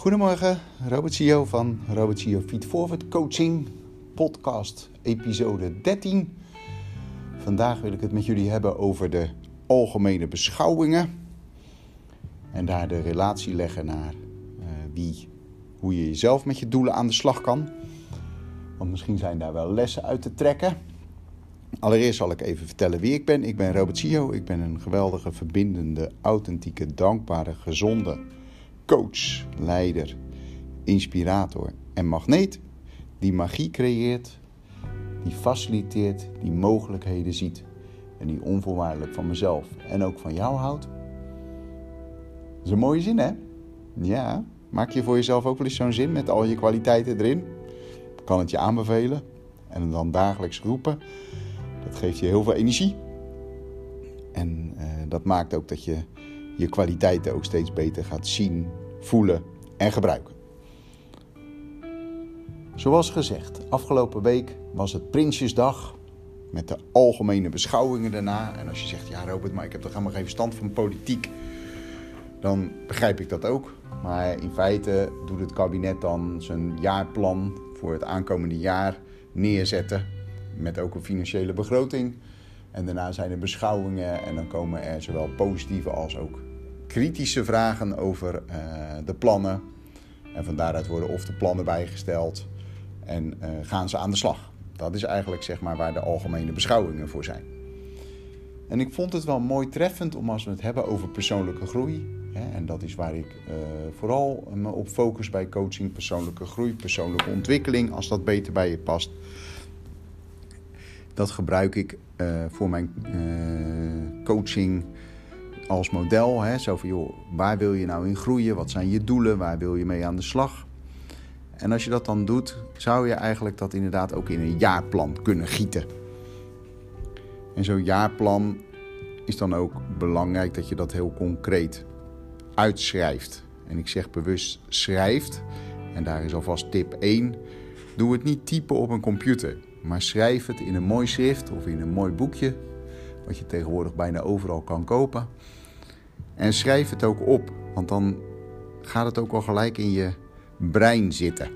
Goedemorgen, Robert Sio van Robert Sio Feed Forward Coaching Podcast, episode 13. Vandaag wil ik het met jullie hebben over de algemene beschouwingen. En daar de relatie leggen naar uh, wie, hoe je jezelf met je doelen aan de slag kan. Want misschien zijn daar wel lessen uit te trekken. Allereerst zal ik even vertellen wie ik ben. Ik ben Robert Sio. Ik ben een geweldige, verbindende, authentieke, dankbare, gezonde coach, leider, inspirator en magneet die magie creëert, die faciliteert, die mogelijkheden ziet en die onvoorwaardelijk van mezelf en ook van jou houdt. Dat is een mooie zin, hè? Ja, maak je voor jezelf ook wel eens zo'n zin met al je kwaliteiten erin? Ik kan het je aanbevelen en dan dagelijks roepen. Dat geeft je heel veel energie. En uh, dat maakt ook dat je je kwaliteiten ook steeds beter gaat zien, voelen en gebruiken. Zoals gezegd, afgelopen week was het Prinsjesdag met de algemene beschouwingen daarna. En als je zegt, ja Robert, maar ik heb toch helemaal geen verstand van politiek, dan begrijp ik dat ook. Maar in feite doet het kabinet dan zijn jaarplan voor het aankomende jaar neerzetten. Met ook een financiële begroting. En daarna zijn er beschouwingen en dan komen er zowel positieve als ook kritische vragen over uh, de plannen. En van daaruit worden of de plannen bijgesteld en uh, gaan ze aan de slag. Dat is eigenlijk zeg maar waar de algemene beschouwingen voor zijn. En ik vond het wel mooi treffend om als we het hebben over persoonlijke groei. Hè, en dat is waar ik uh, vooral me op focus bij coaching. Persoonlijke groei, persoonlijke ontwikkeling, als dat beter bij je past. Dat gebruik ik voor mijn coaching als model. Hè? Zo van, joh, waar wil je nou in groeien? Wat zijn je doelen? Waar wil je mee aan de slag? En als je dat dan doet, zou je eigenlijk dat inderdaad ook in een jaarplan kunnen gieten. En zo'n jaarplan is dan ook belangrijk dat je dat heel concreet uitschrijft. En ik zeg bewust schrijft. En daar is alvast tip 1. Doe het niet typen op een computer, maar schrijf het in een mooi schrift of in een mooi boekje, wat je tegenwoordig bijna overal kan kopen. En schrijf het ook op, want dan gaat het ook al gelijk in je brein zitten.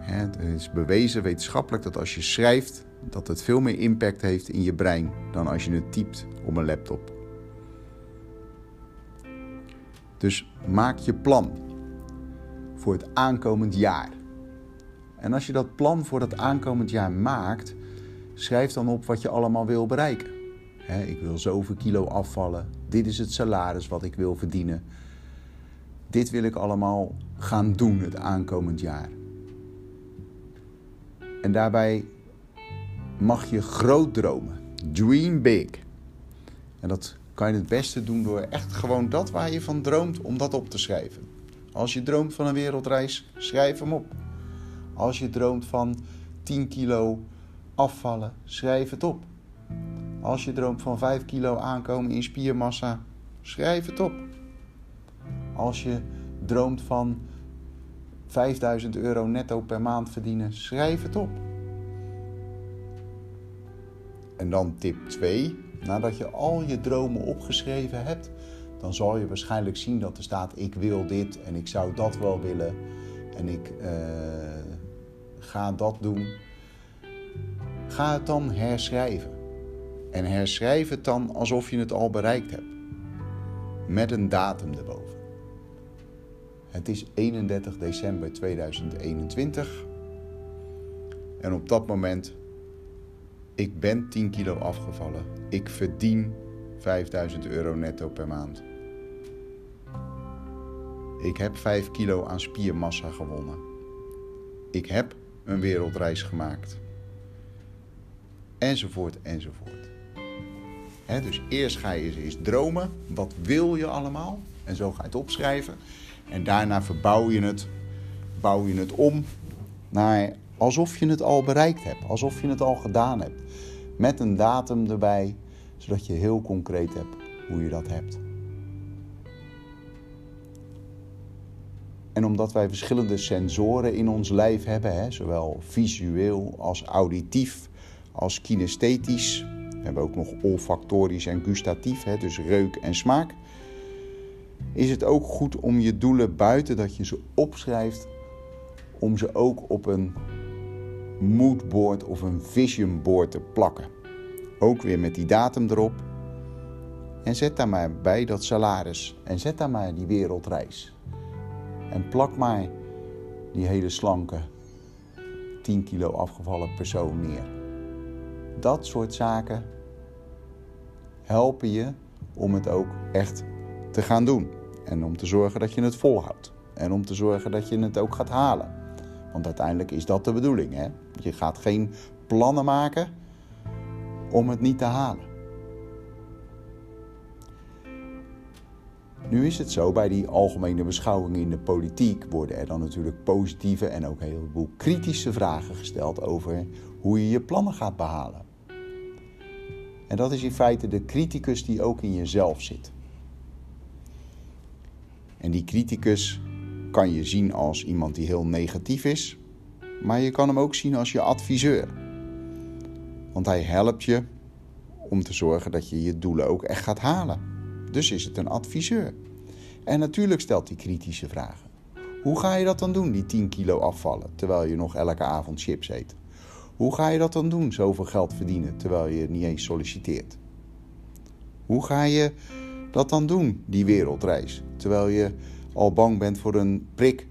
Het is bewezen wetenschappelijk dat als je schrijft, dat het veel meer impact heeft in je brein dan als je het typt op een laptop. Dus maak je plan voor het aankomend jaar. En als je dat plan voor dat aankomend jaar maakt, schrijf dan op wat je allemaal wil bereiken. Ik wil zoveel kilo afvallen. Dit is het salaris wat ik wil verdienen. Dit wil ik allemaal gaan doen het aankomend jaar. En daarbij mag je groot dromen. Dream big. En dat kan je het beste doen door echt gewoon dat waar je van droomt, om dat op te schrijven. Als je droomt van een wereldreis, schrijf hem op. Als je droomt van 10 kilo afvallen, schrijf het op. Als je droomt van 5 kilo aankomen in spiermassa, schrijf het op. Als je droomt van 5000 euro netto per maand verdienen, schrijf het op. En dan tip 2. Nadat je al je dromen opgeschreven hebt, dan zal je waarschijnlijk zien dat er staat: Ik wil dit en ik zou dat wel willen en ik uh, ga dat doen. Ga het dan herschrijven. En herschrijf het dan alsof je het al bereikt hebt. Met een datum erboven. Het is 31 december 2021. En op dat moment, ik ben 10 kilo afgevallen. Ik verdien 5000 euro netto per maand. Ik heb 5 kilo aan spiermassa gewonnen. Ik heb een wereldreis gemaakt. Enzovoort, enzovoort. Dus eerst ga je eens dromen. Wat wil je allemaal? En zo ga je het opschrijven. En daarna verbouw je het, bouw je het om naar alsof je het al bereikt hebt, alsof je het al gedaan hebt. Met een datum erbij, zodat je heel concreet hebt hoe je dat hebt. En omdat wij verschillende sensoren in ons lijf hebben, hè, zowel visueel als auditief als kinesthetisch. We hebben ook nog olfactorisch en gustatief, hè, dus reuk en smaak is het ook goed om je doelen buiten dat je ze opschrijft, om ze ook op een moodboard of een visionboard te plakken. Ook weer met die datum erop. En zet daar maar bij dat salaris. En zet daar maar die wereldreis. En plak maar die hele slanke 10 kilo afgevallen persoon neer. Dat soort zaken helpen je om het ook echt te gaan doen. En om te zorgen dat je het volhoudt. En om te zorgen dat je het ook gaat halen. Want uiteindelijk is dat de bedoeling. Hè? Je gaat geen plannen maken om het niet te halen. Nu is het zo, bij die algemene beschouwingen in de politiek worden er dan natuurlijk positieve en ook een heleboel kritische vragen gesteld over hoe je je plannen gaat behalen. En dat is in feite de criticus die ook in jezelf zit. En die criticus kan je zien als iemand die heel negatief is, maar je kan hem ook zien als je adviseur. Want hij helpt je om te zorgen dat je je doelen ook echt gaat halen. Dus is het een adviseur. En natuurlijk stelt hij kritische vragen. Hoe ga je dat dan doen, die 10 kilo afvallen, terwijl je nog elke avond chips eet? Hoe ga je dat dan doen, zoveel geld verdienen, terwijl je niet eens solliciteert? Hoe ga je dat dan doen, die wereldreis, terwijl je al bang bent voor een prik?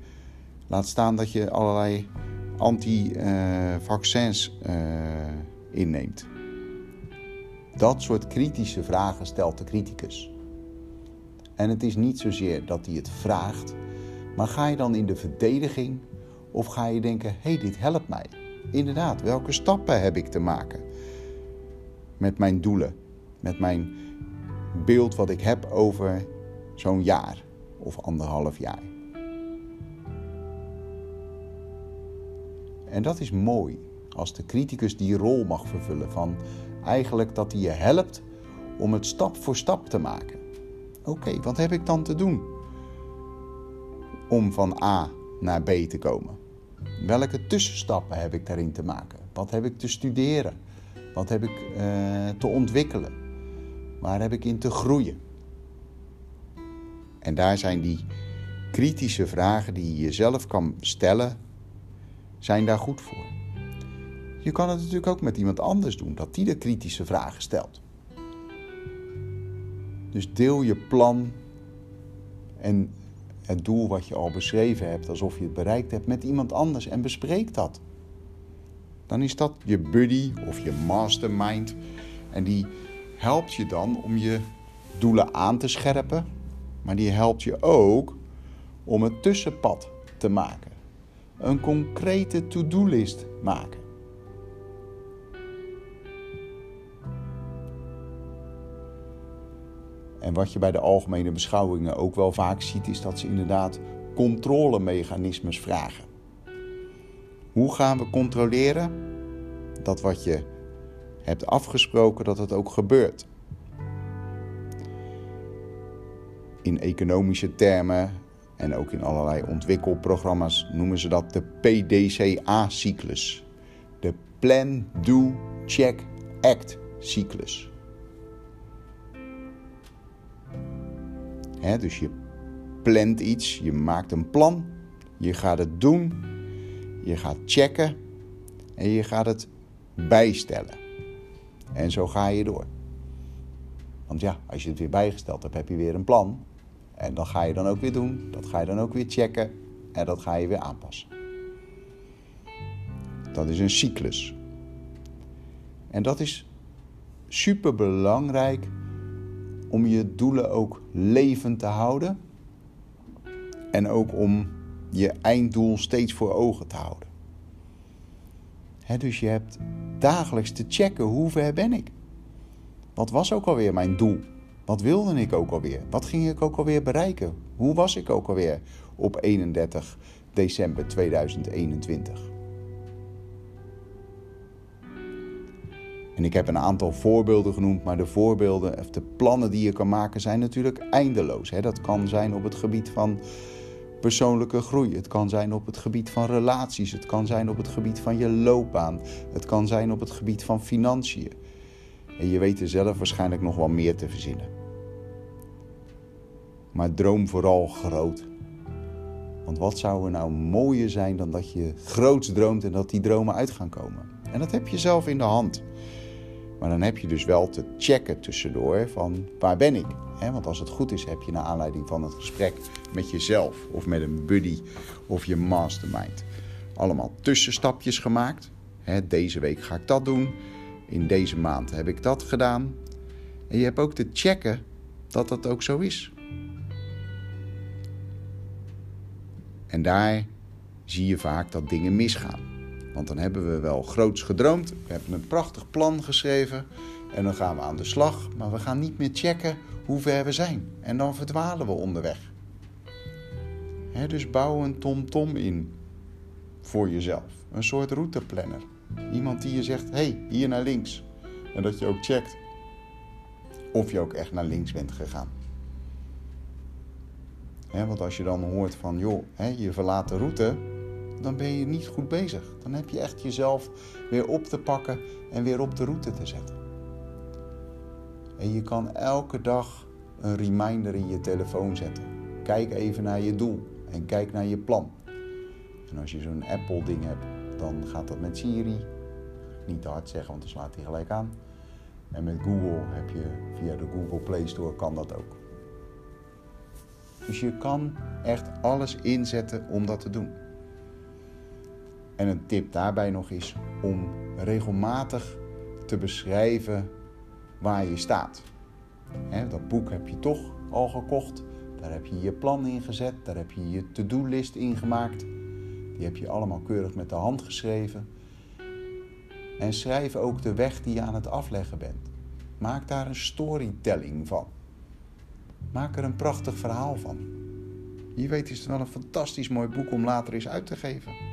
Laat staan dat je allerlei anti-vaccins uh, inneemt. Dat soort kritische vragen stelt de criticus. En het is niet zozeer dat hij het vraagt, maar ga je dan in de verdediging of ga je denken: hé, hey, dit helpt mij. Inderdaad, welke stappen heb ik te maken met mijn doelen, met mijn beeld wat ik heb over zo'n jaar of anderhalf jaar. En dat is mooi als de criticus die rol mag vervullen van eigenlijk dat hij je helpt om het stap voor stap te maken. Oké, wat heb ik dan te doen om van A naar B te komen? Welke tussenstappen heb ik daarin te maken? Wat heb ik te studeren? Wat heb ik uh, te ontwikkelen? Waar heb ik in te groeien? En daar zijn die kritische vragen die je jezelf kan stellen, zijn daar goed voor. Je kan het natuurlijk ook met iemand anders doen, dat die de kritische vragen stelt. Dus deel je plan en het doel wat je al beschreven hebt, alsof je het bereikt hebt, met iemand anders en bespreek dat. Dan is dat je buddy of je mastermind. En die helpt je dan om je doelen aan te scherpen, maar die helpt je ook om het tussenpad te maken. Een concrete to-do-list maken. En wat je bij de algemene beschouwingen ook wel vaak ziet, is dat ze inderdaad controlemechanismes vragen. Hoe gaan we controleren dat wat je hebt afgesproken, dat het ook gebeurt? In economische termen en ook in allerlei ontwikkelprogramma's noemen ze dat de PDCA-cyclus. De Plan, Do, Check, Dus je plant iets, je maakt een plan, je gaat het doen, je gaat checken en je gaat het bijstellen. En zo ga je door. Want ja, als je het weer bijgesteld hebt, heb je weer een plan. En dat ga je dan ook weer doen, dat ga je dan ook weer checken en dat ga je weer aanpassen. Dat is een cyclus. En dat is super belangrijk om je doelen ook levend te houden. En ook om je einddoel steeds voor ogen te houden. dus je hebt dagelijks te checken hoe ver ben ik. Wat was ook alweer mijn doel? Wat wilde ik ook alweer? Wat ging ik ook alweer bereiken? Hoe was ik ook alweer op 31 december 2021? En ik heb een aantal voorbeelden genoemd, maar de voorbeelden of de plannen die je kan maken zijn natuurlijk eindeloos. Dat kan zijn op het gebied van persoonlijke groei, het kan zijn op het gebied van relaties, het kan zijn op het gebied van je loopbaan, het kan zijn op het gebied van financiën. En je weet er zelf waarschijnlijk nog wel meer te verzinnen. Maar droom vooral groot. Want wat zou er nou mooier zijn dan dat je groots droomt en dat die dromen uit gaan komen? En dat heb je zelf in de hand. Maar dan heb je dus wel te checken tussendoor van waar ben ik? Want als het goed is, heb je naar aanleiding van het gesprek met jezelf of met een buddy of je mastermind allemaal tussenstapjes gemaakt. Deze week ga ik dat doen. In deze maand heb ik dat gedaan. En je hebt ook te checken dat dat ook zo is. En daar zie je vaak dat dingen misgaan. Want dan hebben we wel groots gedroomd, we hebben een prachtig plan geschreven en dan gaan we aan de slag, maar we gaan niet meer checken hoe ver we zijn. En dan verdwalen we onderweg. dus bouw een tom-tom in voor jezelf. Een soort routeplanner. Iemand die je zegt, hey, hier naar links. En dat je ook checkt of je ook echt naar links bent gegaan. want als je dan hoort van, joh, je verlaat de route, dan ben je niet goed bezig. Dan heb je echt jezelf weer op te pakken en weer op de route te zetten. En je kan elke dag een reminder in je telefoon zetten. Kijk even naar je doel en kijk naar je plan. En als je zo'n Apple-ding hebt, dan gaat dat met Siri. Niet te hard zeggen, want dan slaat hij gelijk aan. En met Google heb je via de Google Play Store kan dat ook. Dus je kan echt alles inzetten om dat te doen. En een tip daarbij nog is om regelmatig te beschrijven waar je staat. dat boek heb je toch al gekocht. Daar heb je je plan in gezet. Daar heb je je to-do-list in gemaakt. Die heb je allemaal keurig met de hand geschreven. En schrijf ook de weg die je aan het afleggen bent. Maak daar een storytelling van. Maak er een prachtig verhaal van. Wie weet is het wel een fantastisch mooi boek om later eens uit te geven.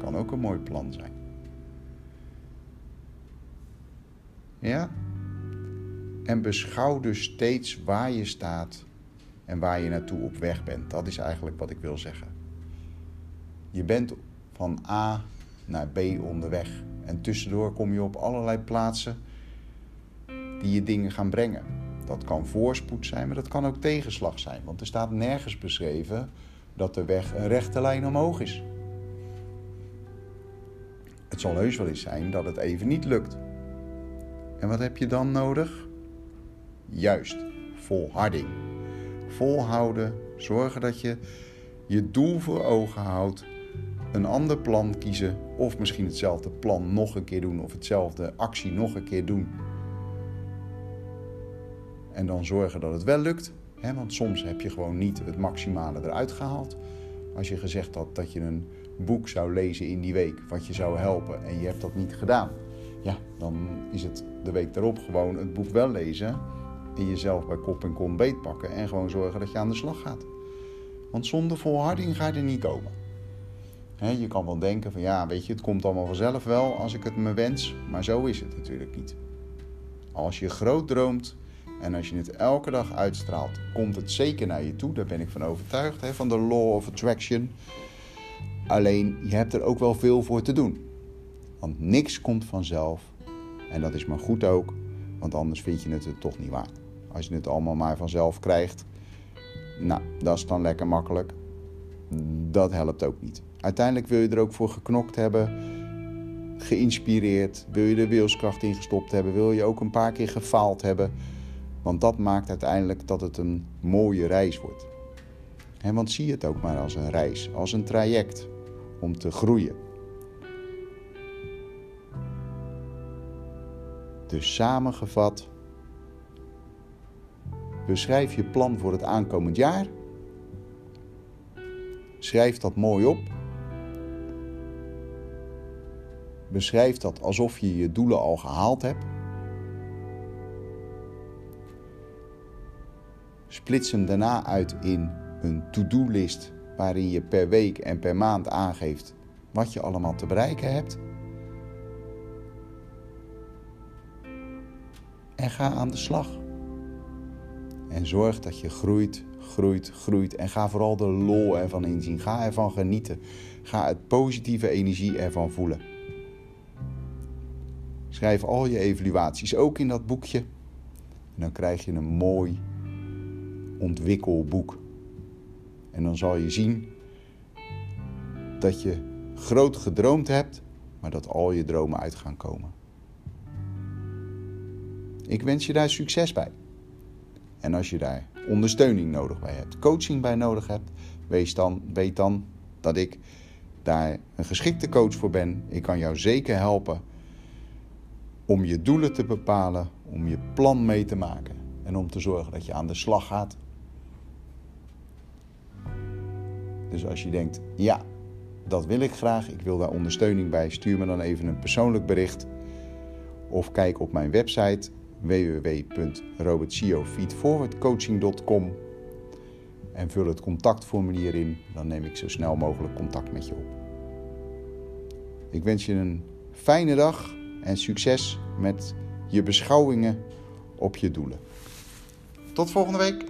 Kan ook een mooi plan zijn. Ja? En beschouw dus steeds waar je staat en waar je naartoe op weg bent. Dat is eigenlijk wat ik wil zeggen. Je bent van A naar B onderweg. En tussendoor kom je op allerlei plaatsen die je dingen gaan brengen. Dat kan voorspoed zijn, maar dat kan ook tegenslag zijn. Want er staat nergens beschreven dat de weg een rechte lijn omhoog is. Het zal heus wel eens zijn dat het even niet lukt. En wat heb je dan nodig? Juist, volharding. Volhouden, zorgen dat je je doel voor ogen houdt, een ander plan kiezen of misschien hetzelfde plan nog een keer doen of hetzelfde actie nog een keer doen. En dan zorgen dat het wel lukt, hè, want soms heb je gewoon niet het maximale eruit gehaald. Als je gezegd had dat je een boek zou lezen in die week wat je zou helpen en je hebt dat niet gedaan, ja, dan is het de week daarop gewoon het boek wel lezen en jezelf bij kop en kom beet pakken en gewoon zorgen dat je aan de slag gaat. Want zonder volharding ga je er niet komen. je kan wel denken van ja, weet je, het komt allemaal vanzelf wel als ik het me wens, maar zo is het natuurlijk niet. Als je groot droomt en als je het elke dag uitstraalt, komt het zeker naar je toe. Daar ben ik van overtuigd, van de law of attraction. Alleen je hebt er ook wel veel voor te doen. Want niks komt vanzelf. En dat is maar goed ook, want anders vind je het er toch niet waard. Als je het allemaal maar vanzelf krijgt, nou, dat is dan lekker makkelijk. Dat helpt ook niet. Uiteindelijk wil je er ook voor geknokt hebben, geïnspireerd, wil je er wilskracht in gestopt hebben, wil je ook een paar keer gefaald hebben. Want dat maakt uiteindelijk dat het een mooie reis wordt. En want zie het ook maar als een reis, als een traject om te groeien. Dus samengevat, beschrijf je plan voor het aankomend jaar. Schrijf dat mooi op. Beschrijf dat alsof je je doelen al gehaald hebt. Splits hem daarna uit in een to-do-list waarin je per week en per maand aangeeft wat je allemaal te bereiken hebt. En ga aan de slag. En zorg dat je groeit, groeit, groeit. En ga vooral de lol ervan inzien. Ga ervan genieten. Ga het positieve energie ervan voelen. Schrijf al je evaluaties ook in dat boekje. En dan krijg je een mooi ontwikkelboek. En dan zal je zien dat je groot gedroomd hebt, maar dat al je dromen uit gaan komen. Ik wens je daar succes bij. En als je daar ondersteuning nodig bij hebt, coaching bij nodig hebt, wees dan, weet dan dat ik daar een geschikte coach voor ben. Ik kan jou zeker helpen om je doelen te bepalen, om je plan mee te maken en om te zorgen dat je aan de slag gaat. Dus als je denkt, ja, dat wil ik graag, ik wil daar ondersteuning bij, stuur me dan even een persoonlijk bericht of kijk op mijn website www.robertsiofeedforwardcoaching.com en vul het contactformulier in, dan neem ik zo snel mogelijk contact met je op. Ik wens je een fijne dag en succes met je beschouwingen op je doelen. Tot volgende week.